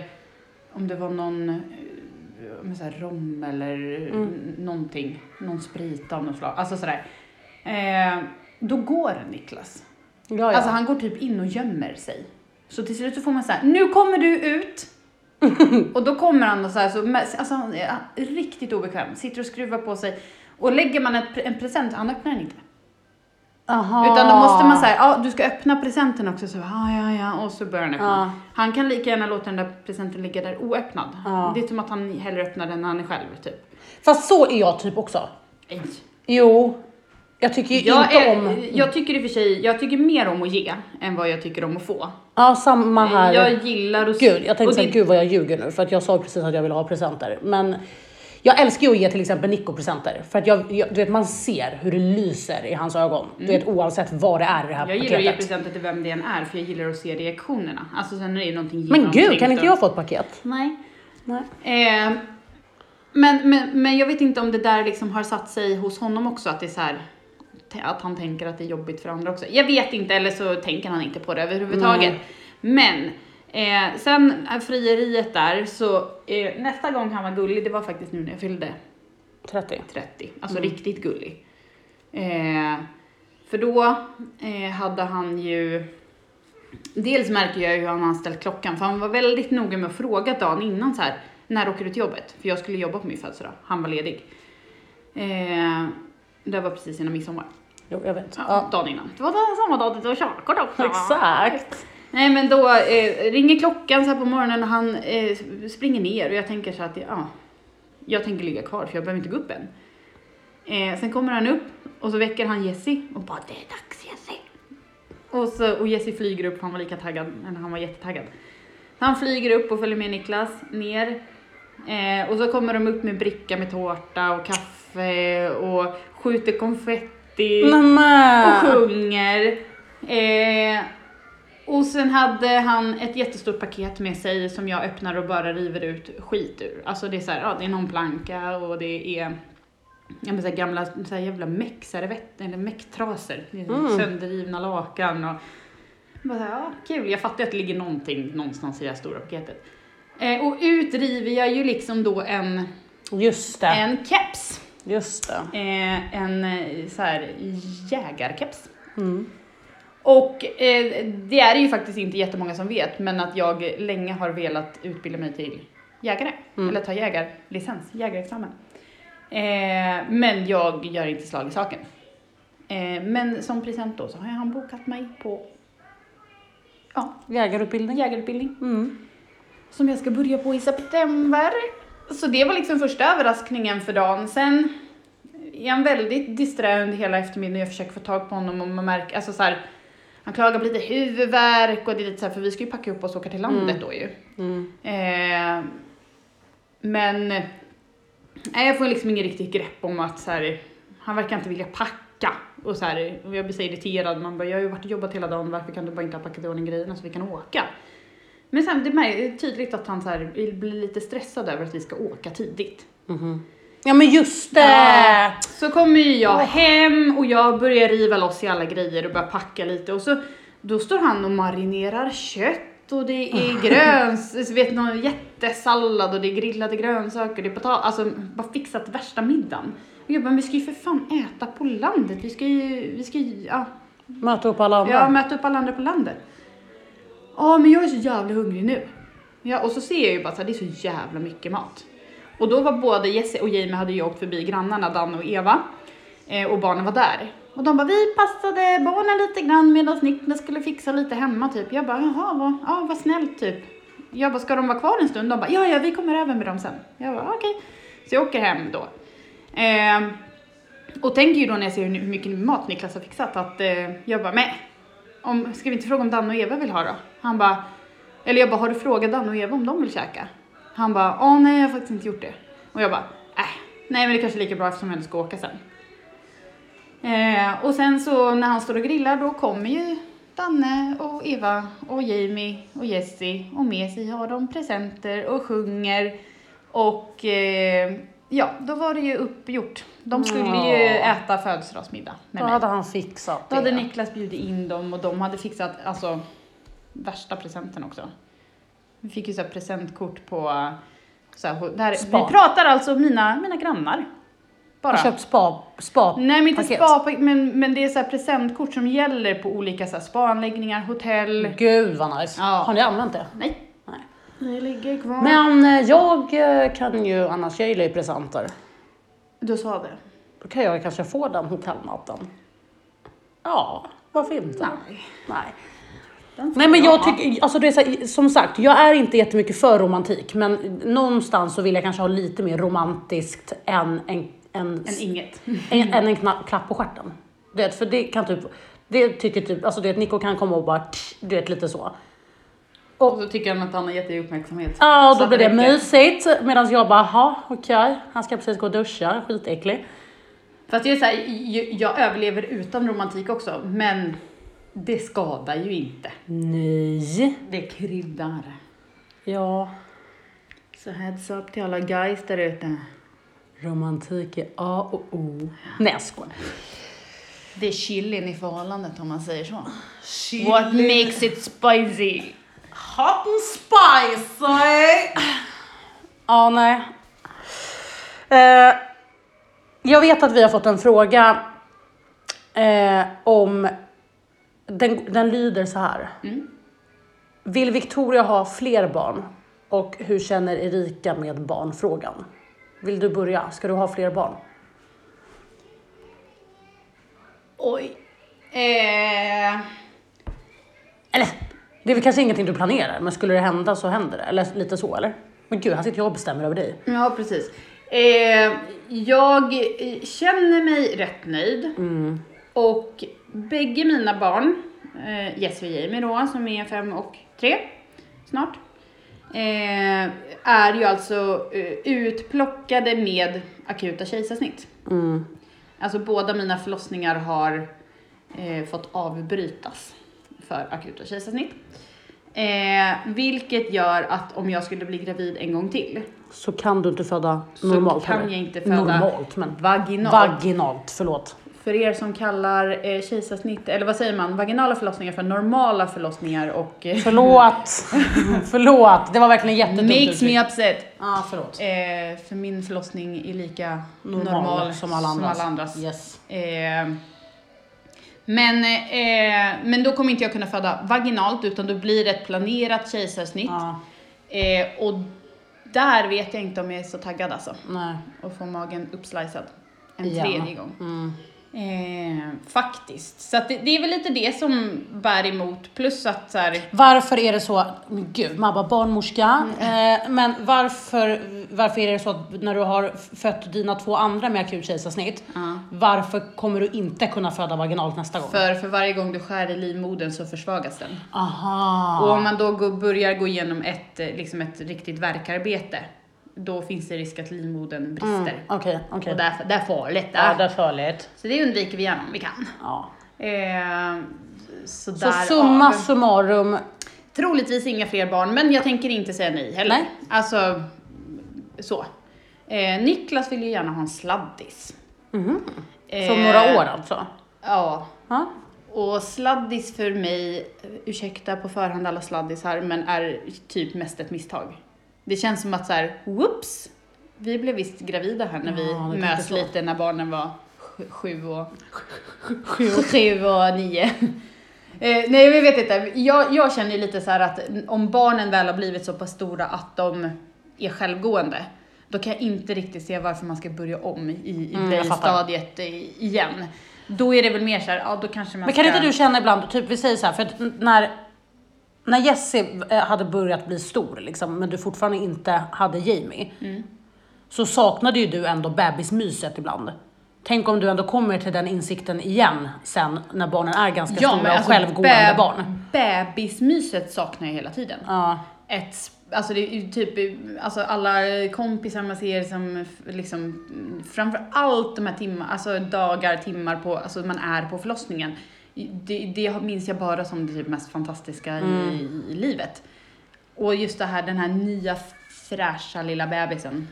om det var någon eh, så här rom eller mm. någonting, någon sprit av något slag. Alltså sådär. Eh, då går Niklas. Ja, ja. Alltså han går typ in och gömmer sig. Så till slut så får man säga nu kommer du ut. Och då kommer han och så här, så, alltså han är riktigt obekväm, sitter och skruvar på sig. Och lägger man ett, en present, han öppnar den inte. Aha. Utan då måste man säga, ja du ska öppna presenten också. Så, ja, ja, ja. Och så börjar han öppna. Ja. Han kan lika gärna låta den där presenten ligga där oöppnad. Ja. Det är som att han hellre öppnar den när han är själv, typ. Fast så är jag typ också. Nej. Jo, jag tycker ju Jag, inte är, om... jag tycker i och för sig, jag tycker mer om att ge än vad jag tycker om att få. Ja, samma här. Jag gillar att... Gud, jag tänkte säga det- gud vad jag ljuger nu för att jag sa precis att jag ville ha presenter. Men jag älskar ju att ge till exempel Nico presenter för att jag, jag, du vet man ser hur det lyser i hans ögon. Du vet oavsett vad det är i det här Mm. Jag gillar att ge presenter till vem det än är för jag gillar att se reaktionerna. Alltså sen när det är någonting Men gud, kan inte jag få ett paket? Nej. Nej. Eh, men, men, men jag vet inte om det där liksom har satt sig hos honom också att det är så här att han tänker att det är jobbigt för andra också. Jag vet inte eller så tänker han inte på det överhuvudtaget. Men eh, sen frieriet där så eh, nästa gång han var gullig det var faktiskt nu när jag fyllde 30. 30. Alltså riktigt gullig. Eh, för då eh, hade han ju... Dels märker jag ju hur han har ställt klockan, för han var väldigt noga med att fråga dagen innan så här, när åker du till jobbet? För jag skulle jobba på min födelsedag, han var ledig. Eh, det var precis innan midsommar. Jo, jag vet. Ja. Dagen innan. Det var då samma dag du tog körkort också. (laughs) Exakt. Nej men då eh, ringer klockan så här på morgonen och han eh, springer ner och jag tänker så att ja, jag tänker ligga kvar för jag behöver inte gå upp än. Eh, sen kommer han upp och så väcker han Jessie och bara det är dags Jessie. Och, så, och Jessie flyger upp, han var lika taggad, eller han var jättetaggad. Han flyger upp och följer med Niklas ner. Eh, och så kommer de upp med bricka med tårta och kaffe och skjuter konfetti och Nämen. sjunger. Eh, och sen hade han ett jättestort paket med sig som jag öppnar och bara river ut skit ur. Alltså det är så här, ja det är någon planka och det är ja, men så här gamla så här jävla meckservetter eller är Mm. Sönderrivna lakan och bara så här, ja, kul. Jag fattar att det ligger någonting någonstans i det här stora paketet. Eh, och ut river jag ju liksom då en, Just det. en keps. Just det. Eh, en eh, så här jägarkeps. Mm. Och eh, det är ju faktiskt inte jättemånga som vet, men att jag länge har velat utbilda mig till jägare. Mm. Eller ta jägarlicens, jägarexamen. Eh, men jag gör inte slag i saken. Eh, men som present då så har han bokat mig på ja, Jägarutbildning. jägarutbildning. Mm. Som jag ska börja på i september. Så det var liksom första överraskningen för dagen. Sen är han väldigt disträ under hela eftermiddagen. Jag försöker få tag på honom och man märker, alltså så här, han klagar på lite huvudvärk och det är lite så här, för vi ska ju packa upp oss och åka till landet då ju. Mm. Eh, men nej, jag får liksom ingen riktigt grepp om att så här, han verkar inte vilja packa. Och, så här, och jag blir så irriterad, man bara, jag har ju varit och jobbat hela dagen, varför kan du bara inte ha packat i ordning grejerna så vi kan åka? Men sen det är tydligt att han så här, blir lite stressad över att vi ska åka tidigt. Mhm. Ja men just det! Ja. Så kommer ju jag hem och jag börjar riva loss i alla grejer och börjar packa lite och så då står han och marinerar kött och det är (laughs) gröns, vet någon jättesallad och det är grillade grönsaker, det är potatis, alltså bara fixat värsta middagen. Och jag bara, men vi ska ju för fan äta på landet. Vi ska ju, vi ska ju, ja, Möta upp alla andra. Ja, möta upp alla andra på landet. Ja, men jag är så jävla hungrig nu. Ja, och så ser jag ju bara att det är så jävla mycket mat. Och då var både Jesse och Jamie hade ju åkt förbi grannarna, Dan och Eva. Eh, och barnen var där. Och de bara, vi passade barnen lite grann medan Niklas skulle fixa lite hemma typ. Jag bara, jaha, vad, ja, vad snällt typ. Jag bara, ska de vara kvar en stund? De bara, ja, ja, vi kommer över med dem sen. Jag bara, okej. Så jag åker hem då. Eh, och tänker ju då när jag ser hur mycket mat Niklas har fixat att eh, jag bara, men om, ska vi inte fråga om Dan och Eva vill ha då? Han bara, eller jag bara, har du frågat Dan och Eva om de vill käka? Han bara, åh nej jag har faktiskt inte gjort det. Och jag bara, äh, nej men det kanske är lika bra eftersom jag ändå ska åka sen. Eh, och sen så när han står och grillar då kommer ju Danne och Eva och Jamie och Jessie och med sig har de presenter och sjunger och eh, ja, då var det ju uppgjort. De skulle ju Ja. äta födelsedagsmiddag med Då mig. hade han fixat Då det. hade Niklas bjudit in dem och de hade fixat alltså värsta presenten också. Vi fick ju så här presentkort på så här, där, Spa. Vi pratar alltså mina, mina grannar. Bara. Har köpt spa, spa Nej men inte paket. spa, men, men det är så här presentkort som gäller på olika så här spaanläggningar, hotell. Gud vad nice. Ja. Har ni använt det? Nej, Det ligger kvar. Men eh, jag eh, kan ju, annars jag gillar ju presenter. Du sa det. Då kan jag kanske få den hotellnatten. Ja, varför inte? Nej. Nej. Nej men jag tycker, alltså det är så här, som sagt, jag är inte jättemycket för romantik, men någonstans så vill jag kanske ha lite mer romantiskt än en, en, En inget. en, än en kna- klapp på stjärten. Du vet, för det kan typ, det tycker typ, alltså du vet Nico kan komma och bara, tsch, du vet lite så. Och så tycker han att han har gett dig uppmärksamhet. Ja, och då blir det räcker. mysigt, medan jag bara, jaha, okej, han ska precis gå och duscha, skitäcklig. Fast det är så här, jag, jag överlever utan romantik också, men det skadar ju inte. Nej. Det kryddar. Ja, Så heads up till alla guys där ute. romantik är A och O. Nej jag skojar. Det är chilin i förhållandet om man säger så. What makes it spicy? Hot and spicy! Ja, nej. Eh, jag vet att vi har fått en fråga eh, om, den, den lyder så här. Mm. Vill Victoria ha fler barn? Och hur känner Erika med barnfrågan? Vill du börja? Ska du ha fler barn? Oj. Eh, Eller, det är väl kanske ingenting du planerar, men skulle det hända så händer det. Eller lite så, eller? Men gud, här sitter jag och bestämmer över dig. ja, precis. Eh, jag känner mig rätt nöjd. Och bägge mina barn, eh, Jessie och Jamie då, som är fem och tre snart, eh, är ju alltså eh, utplockade med akuta kejsarsnitt. Mm. Alltså båda mina förlossningar har eh, fått avbrytas för akuta kejsarsnitt. Eh, vilket gör att om jag skulle bli gravid en gång till Så kan du inte föda så normalt kan heller. jag inte föda Normalt, men vaginalt. vaginalt, förlåt. för er som kallar eh, kejsarsnitt, eller vad säger man, vaginala förlossningar för normala förlossningar och eh, Förlåt. (laughs) förlåt, det var verkligen jättedumt makes me upset. Ja, förlåt. Eh, för min förlossning är lika normal, Normal, som alla andras. Som alla andras. Yes. Eh, men, eh, men då kommer inte jag kunna föda vaginalt utan då blir det ett planerat kejsarsnitt. Ja, Eh, och där vet jag inte om jag är så taggad alltså. nej. Att få magen uppslicead en Igen. tredje gång. Mm. Eh, faktiskt. Så det, det är väl lite det som bär emot. Plus att så här, Varför är det så, men gud, man bara barnmorska, Mm. eh, men varför, varför är det så att när du har fött dina två andra med akut kejsarsnitt, Ja. varför kommer du inte kunna föda vaginalt nästa gång? för, för varje gång du skär i livmodern så försvagas den. Aha. Och om man då går, börjar gå igenom ett, eh, liksom ett riktigt verkarbete, då finns det risk att livmodern brister. Mm, Okej, okej. Och där, där är farligt. Ja, Där. det är farligt. Så det undviker vi gärna om vi kan. Ja. Eh, så Så summa summarum, Troligtvis inga fler barn, men jag tänker inte säga nej heller. Nej. Alltså, så. Eh, Niklas vill ju gärna ha en sladdis. Mhm. Eh, för några år alltså? Ja. Ja. Och sladdis för mig, ursäkta på förhand alla sladdisar, men är typ mest ett misstag. Det känns som att så här, whoops, Vi blev visst gravida här när vi möts lite när barnen var sju- (laughs) sju och, sju och nio. Eh, nej, vi vet inte. Jag, jag känner ju lite så att om barnen väl har blivit så pass stora att de är självgående, då kan jag inte riktigt se varför man ska börja om i, i Mm, i- igen. Då är det väl mer så här, ja då kanske man Men kan ska... inte du känna ibland, typ vi säger så här, för att när, när Jessie eh, hade börjat bli stor, liksom, men du fortfarande inte hade Jamie, Mm. så saknade ju du ändå bebismyset ibland. Tänk om du ändå kommer till den insikten igen sen när barnen är ganska stora och självgående beb- barn. Bebismyset saknar jag hela tiden. Ja. Ett, alltså det är typ, alltså alla kompisar man ser som liksom, framför allt de här timmar, alltså dagar, timmar på, alltså man är på förlossningen. Det, det minns jag bara som det typ mest fantastiska i, i livet. Och just det här, den här nya fräscha lilla bebisen.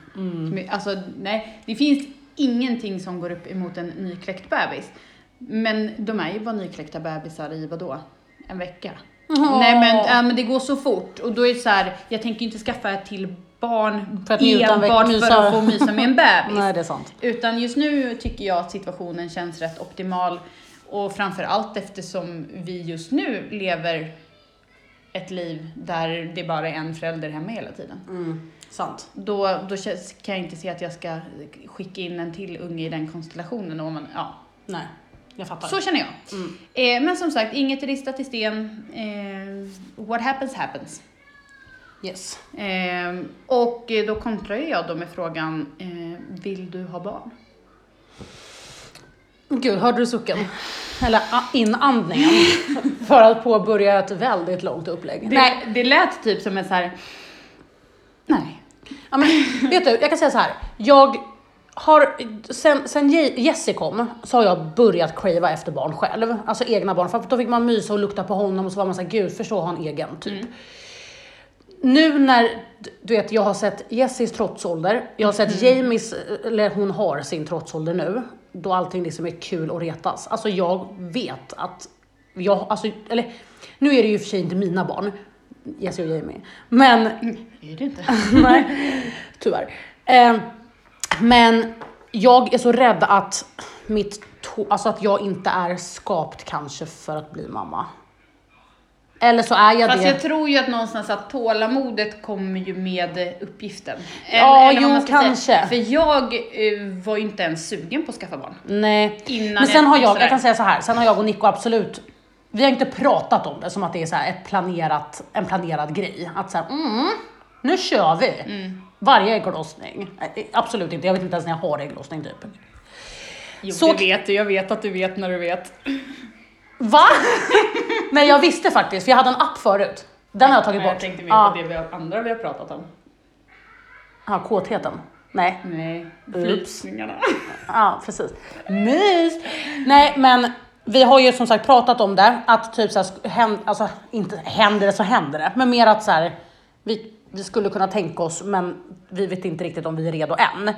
Är- Alltså nej, det finns ingenting som går upp emot en nykläckt bebis. Men de är ju bara nykläckta bebisar i vadå? En vecka? Nej men, ja, men det går så fort och då är det så här, jag tänker inte skaffa ett till barn För att enbart för att få mysa med en bebis. (laughs) Nej, det är sant. Utan just nu tycker jag att situationen känns rätt optimal och framför allt eftersom vi just nu lever ett liv där det bara är en förälder hemma hela tiden. Mm, sant. Då, då kan jag inte se att jag ska skicka in en till unge i den konstellationen. Och man, ja. Nej, jag fattar. Så känner jag. Mm. Eh, men som sagt, inget ristat i sten. Eh, what happens happens. Yes. Eh, och då kontrar jag då med frågan, eh, vill du ha barn? Gud, hörde du sucken? Eller ah, inandningen. för att påbörja ett väldigt långt upplägg. Det, Nej, det lät typ som en så här. nej. Ja, men, vet du, jag kan säga så här. Jag har, sen, sen Je- Jessie kom så har jag börjat crava efter barn själv. Alltså egna barn. För då fick man mysa och lukta på honom och så var man såhär, gud förstå ha en egen typ. Nu när, du vet jag har sett Jessies trotsålder, jag har sett Jamies, eller hon har sin trotsålder nu, då allting liksom är kul och retas. Alltså jag vet att, jag, alltså, eller nu är det ju för sig inte mina barn, Jessie och Jamie, men Är det inte? (laughs) Nej, tyvärr. Eh, men jag är så rädd att mitt alltså att jag inte är skapt kanske för att bli mamma. Eller så är jag Fast det. jag tror ju att någonstans att tålamodet kommer ju med uppgiften. Ja, vad jo, man ska säga. kanske. För jag eh, var ju inte ens sugen på att skaffa barn. Nej. Innan Men sen jag- har jag, jag kan säga så här, sen har jag och Nico absolut, vi har inte pratat om det som att det är så ett planerat, en planerad grej. Att så här, mm, nu kör vi. Mm. Varje ägglossning. Absolut inte, jag vet inte ens när jag har ägglossning typ. Jo, Så- det vet du. Jag vet att du vet när du vet. Va? (laughs) Nej jag visste faktiskt, för jag hade en app förut. Den har jag tagit bort. Jag tänkte mer Ja. på det vi har, andra vi har pratat om. Ja, kåtheten. Nej. Nej, flytningarna. Ja, precis. Mys! Nej, men vi har ju som sagt pratat om det, att typ såhär, händ, alltså inte händer det så händer det, men mer att så här, vi, vi skulle kunna tänka oss, men vi vet inte riktigt om vi är redo än.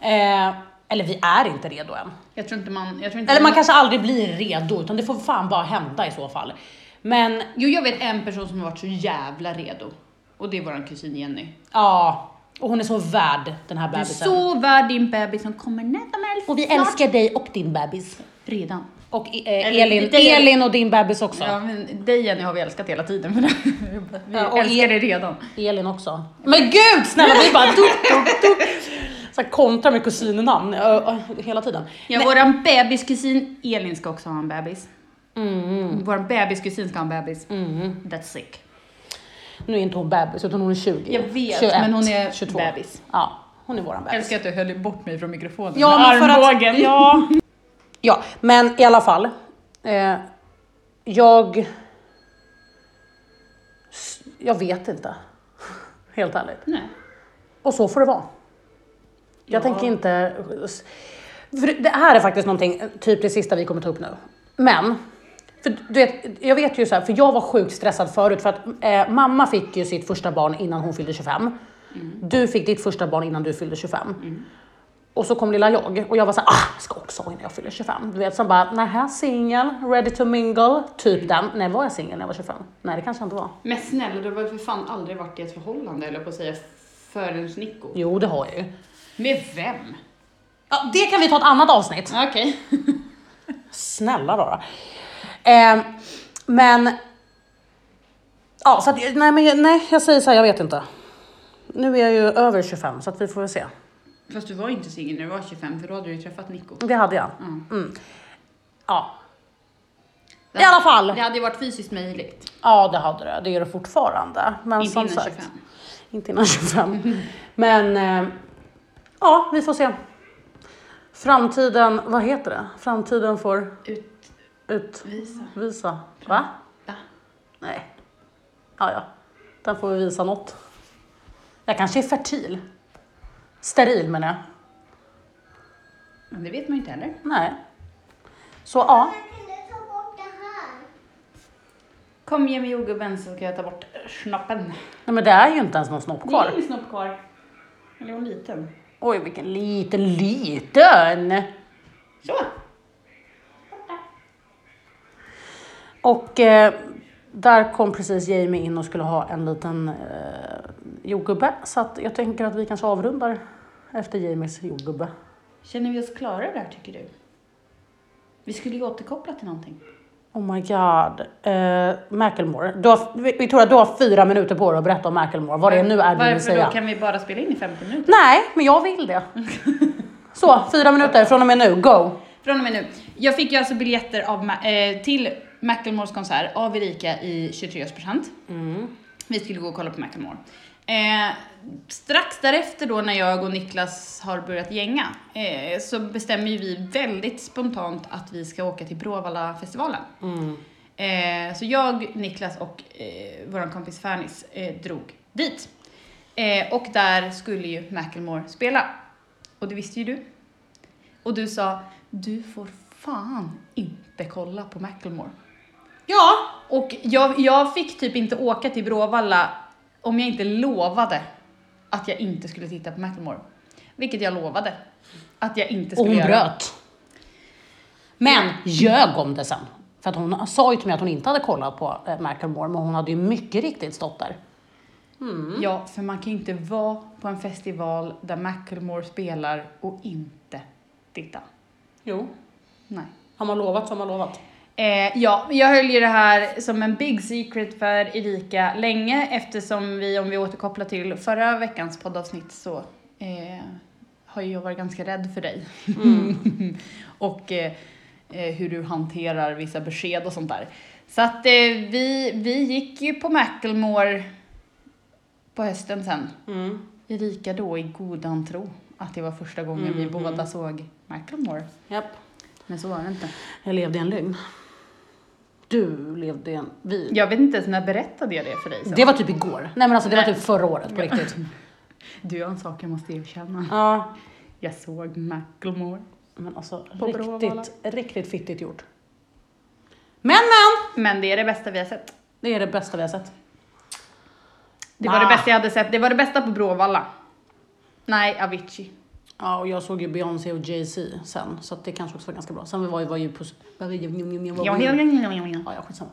Nej. Eh, eller vi är inte redo än. Jag tror inte man... Jag tror inte Eller man kanske aldrig blir redo, utan det får fan bara hända i så fall. Men Jo, jag vet en person som har varit så jävla redo. Och det är vår kusin Jenny. ja, och hon är så värd den här Du är bebisen. så värd din bebis som kommer när som helst. Och vi snart. älskar dig och din bebis. Redan. Och eh, Elin, dig- Elin och din bebis också. Ja, men dig Jenny har vi älskat hela tiden. För vi Ja, älskar dig redan. Elin också. Men gud snälla vi bara duk, duk, duk. Så här kontrar med kusinnamn hela tiden. Ja, Nej. våran bebiskusin Elin ska också ha en bebis. Mm, Våran bebiskusin ska ha en bebis. mm. That's sick. Nu är inte hon bebis utan hon är 20. Jag vet, 21, men hon är 22. bebis. Ja, hon är våran Jag bebis. älskar att du höll bort mig från mikrofonen Ja, med för att, armbågen. ja. ja, men i alla fall. Eh, jag... Jag vet inte. Helt ärligt. Nej. Och så får det vara. Jag Ja. tänker inte... För det här är faktiskt någonting, typ det sista vi kommer ta upp nu. Men, för du vet, jag vet ju så här, för jag var sjukt stressad förut för att eh, mamma fick ju sitt första barn innan hon fyllde 25. Du fick ditt första barn innan du fyllde 25. Och så kom lilla jag och jag var så här, ah, jag ska också ha innan jag fyller 25. Du vet, som bara, nähä, singel, ready to mingle, typ den. Nej, var jag singel när jag var 25? Nej, det kanske jag inte var. Men snälla, du har väl för fan aldrig varit i ett förhållande eller på att säga förrän Nico. Jo, det har jag ju. Med vem? Ja, det kan vi ta ett annat avsnitt. Okej. Snälla rara. Eh, men... Ja, så att, nej, men nej, jag säger så här, jag vet inte. Nu är jag ju över 25 så att vi får väl se. Fast du var inte singel när du var 25 för då hade du ju träffat Nico. Det hade jag. Mm. Mm. Ja. I alla fall. Det hade ju varit fysiskt möjligt. Ja, det hade det. Det är det fortfarande. Men Inte som innan sagt, 25. Inte innan 25. Men eh, ja, vi får se. Framtiden, vad heter det? Framtiden får Utvisa. utvisa. Va? Va? Nej. Ja, ja. Den får vi visa något. Jag kanske är fertil. Steril menar jag. Men det vet man ju inte heller. Nej. Så ja. Jag kunde ta bort det här. Kom ge mig jordgubben så ska jag ta bort snoppen. Nej, men det är ju inte ens någon snopp Det är kvar. ingen snopp kvar. Eller hon liten. Oj, vilken liten, liten. Så. Och eh, där kom precis Jamie in och skulle ha en liten eh, jordgubbe. Så att jag tänker att vi kanske avrundar efter Jamies jordgubbe. Känner vi oss klara där tycker du? Vi skulle ju återkoppla till någonting. Oh my god. Eh, Macklemore. Du har, Victoria, du har fyra minuter på dig att berätta om Macklemore. Vad det nu är du vill Varför säga. då kan vi bara spela in i 50 minuter? Nej, men jag vill det. (laughs) Så, fyra minuter från och med nu. Go! Från och med nu. Jag fick ju alltså biljetter av, eh, till Macklemores konsert av Erika i 23-årspresent. Vi skulle gå och kolla på Macklemore. Eh, strax därefter då när jag och Niklas har börjat gänga eh, så bestämmer ju vi väldigt spontant att vi ska åka till Bråvalla-festivalen. Eh, så jag, Niklas och eh, vår kompis Fernis eh, drog dit. Eh, och där skulle ju Macklemore spela. Och det visste ju du. Och du sa, du får fan inte kolla på Macklemore. Ja! Och jag, jag fick typ inte åka till Bråvalla om jag inte lovade att jag inte skulle titta på Macklemore. Vilket jag lovade. Att jag inte Och skulle hon göra. bröt. Men ljög om det sen. För att hon sa ju till mig att hon inte hade kollat på eh, Macklemore, men hon hade ju mycket riktigt stått där. Ja, för man kan ju inte vara på en festival där Macklemore spelar och inte titta. Jo. Nej. Har man lovat så har man lovat. Eh, ja, jag höll ju det här som en big secret för Erika länge eftersom vi, om vi återkopplar till förra veckans poddavsnitt så eh, har jag varit ganska rädd för dig. (laughs) och eh, eh, hur du hanterar vissa besked och sånt där. Så att eh, vi, vi gick ju på Macklemore på hösten sen. Erika då i godan tro att det var första gången vi båda såg Macklemore. Japp. Men så var det inte. Jag levde i en lögn. Du levde en... Vi. Jag vet inte ens när berättade jag det för dig. Så. Det var typ igår. Nej men alltså det var Nej. typ förra året på riktigt. Du har en sak jag måste erkänna. Ja. Jag såg Macklemore. Men alltså På riktigt, riktigt fittigt gjort. Men men! Men det är det bästa vi har sett. Det är det bästa vi har sett. Det var Ah. det bästa jag hade sett. Det var det bästa på Bråvalla. Nej, Avicii. Ja, och jag såg ju Beyoncé och Jay-Z sen, så det kanske också var ganska bra. Sen var var ju på... Ja, Ja, skitsamma.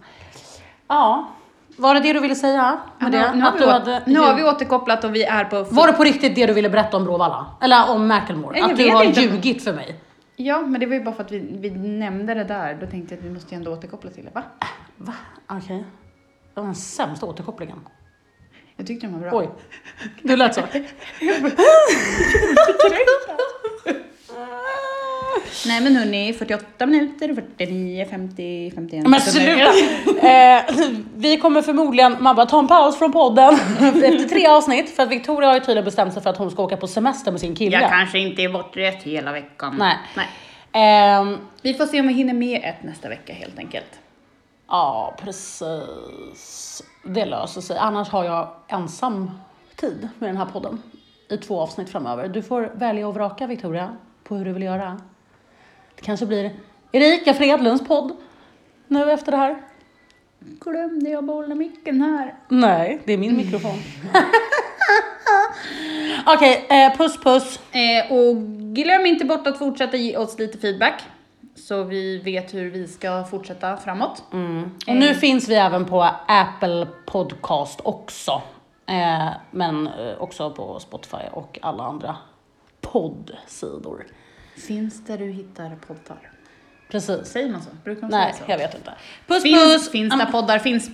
Ja, var det det du ville säga med Nu, det? nu, har vi, hade, nu har vi återkopplat och vi är på... Var det på riktigt det du ville berätta om Bråvalla? Eller om Macklemore? Att du har inte. ljugit för mig? Ja, men det var ju bara för att vi, vi nämnde det där. Då tänkte jag att vi måste ju ändå återkoppla till det, va? Va? Okej. Det var den sämsta återkopplingen. Jag tyckte den var bra. Oj, du lät så. (laughs) Nej men hörni, 48 minuter, 49, 50, 51. Men sluta! (laughs) Eh, vi kommer förmodligen, man bara ta en paus från podden (laughs) efter tre avsnitt för att Victoria har ju tydligen bestämt sig för att hon ska åka på semester med sin kille. Jag kanske inte är bortrest hela veckan. Nej. Nej. Ehm, Vi får se om vi hinner med ett nästa vecka helt enkelt. Ja, precis. Det löser sig. Annars har jag ensam tid med den här podden i två avsnitt framöver. Du får välja och vraka Victoria på hur du vill göra. Det kanske blir Erika Fredlunds podd nu efter det här. Glömde jag behålla micken här? Nej, det är min mikrofon. (laughs) Okej, eh, puss puss. Eh, och glöm inte bort att fortsätta ge oss lite feedback. Så vi vet hur vi ska fortsätta framåt. Och nu finns vi även på Apple Podcast också. Eh, men eh, också på Spotify och alla andra poddsidor. Finns där du hittar poddar. Precis. Säger man så? Brukar man Nej, säga så? jag vet inte. Puss Finns, puss! finns där poddar finns.